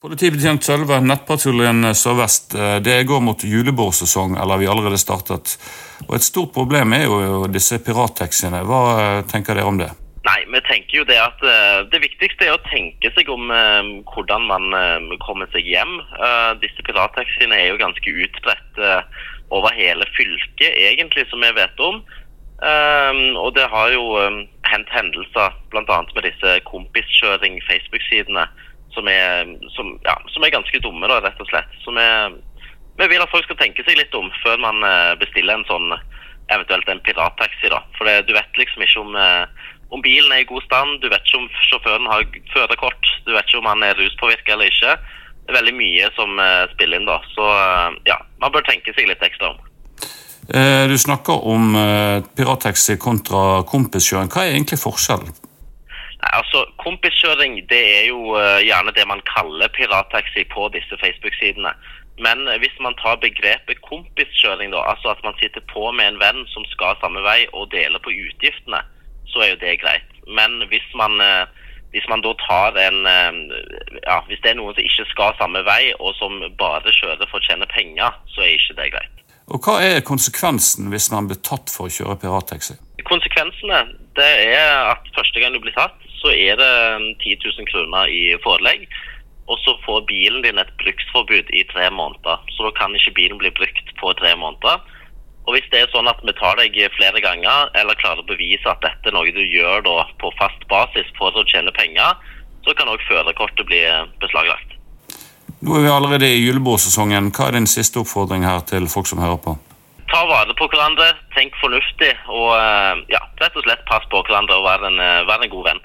Politibetjent Sølve, nettpatruljen Sør-Vest. Det går mot julebordsesong, eller vi allerede startet. Og Et stort problem er jo disse pirattaxiene. Hva tenker dere om det? Nei, vi tenker jo Det at uh, det viktigste er å tenke seg om hvordan man kommer seg hjem. disse pirattaxiene er jo ganske utbredt over hele fylket, egentlig, som vi vet om. og det har jo hendt hendelser, bl.a. med disse kompiskjøring Facebook-sidene som er, som, ja, som er ganske dumme, da, rett og slett. Så vi, vi, vil at folk skal tenke seg litt om før man eh, bestiller en sånn eventuelt en pirattaxi. da. For det, du vet liksom ikke om, eh, om, bilen er i god stand, du vet ikke om sjåføren har førerkort, du vet ikke om han er ruspåvirka eller ikke. Det er veldig mye som uh, spiller inn da. Så ja, man bør tenke seg litt ekstra om. Du snakker om pirattaxi kontra kompiskjøring. Hva er egentlig forskjellen? Altså, Kompiskjøring det er jo gjerne det man kaller pirattaxi på disse Facebook-sidene. Men uh, hvis man tar begrepet kompiskjøring, da, altså at man sitter på med en venn som skal samme vei og deler på utgiftene, så er jo det greit. Men hvis man, uh, hvis man da tar en ja, Hvis det er noen som ikke skal samme vei, og som bare kjører for å tjene penger, så er ikke det greit. Og Hva er konsekvensen hvis man blir tatt for å kjøre pirattaxi? Konsekvensene det er at første gang du blir tatt, så er det 10 000 kroner i forelegg. Og så får bilen din et bruksforbud i tre måneder. Så da kan ikke bilen bli brukt på tre måneder. Og hvis det er sånn at vi tar deg flere ganger, eller klarer å bevise at dette er noe du gjør da på fast basis for å tjene penger, så kan òg førerkortet bli beslaglagt. Nå er vi allerede i julebordsesongen. Hva er din siste oppfordring her til folk som hører på? Ta vare på hverandre, tenk fornuftig og ja, rett og slett pass på hverandre og vær en, vær en god venn.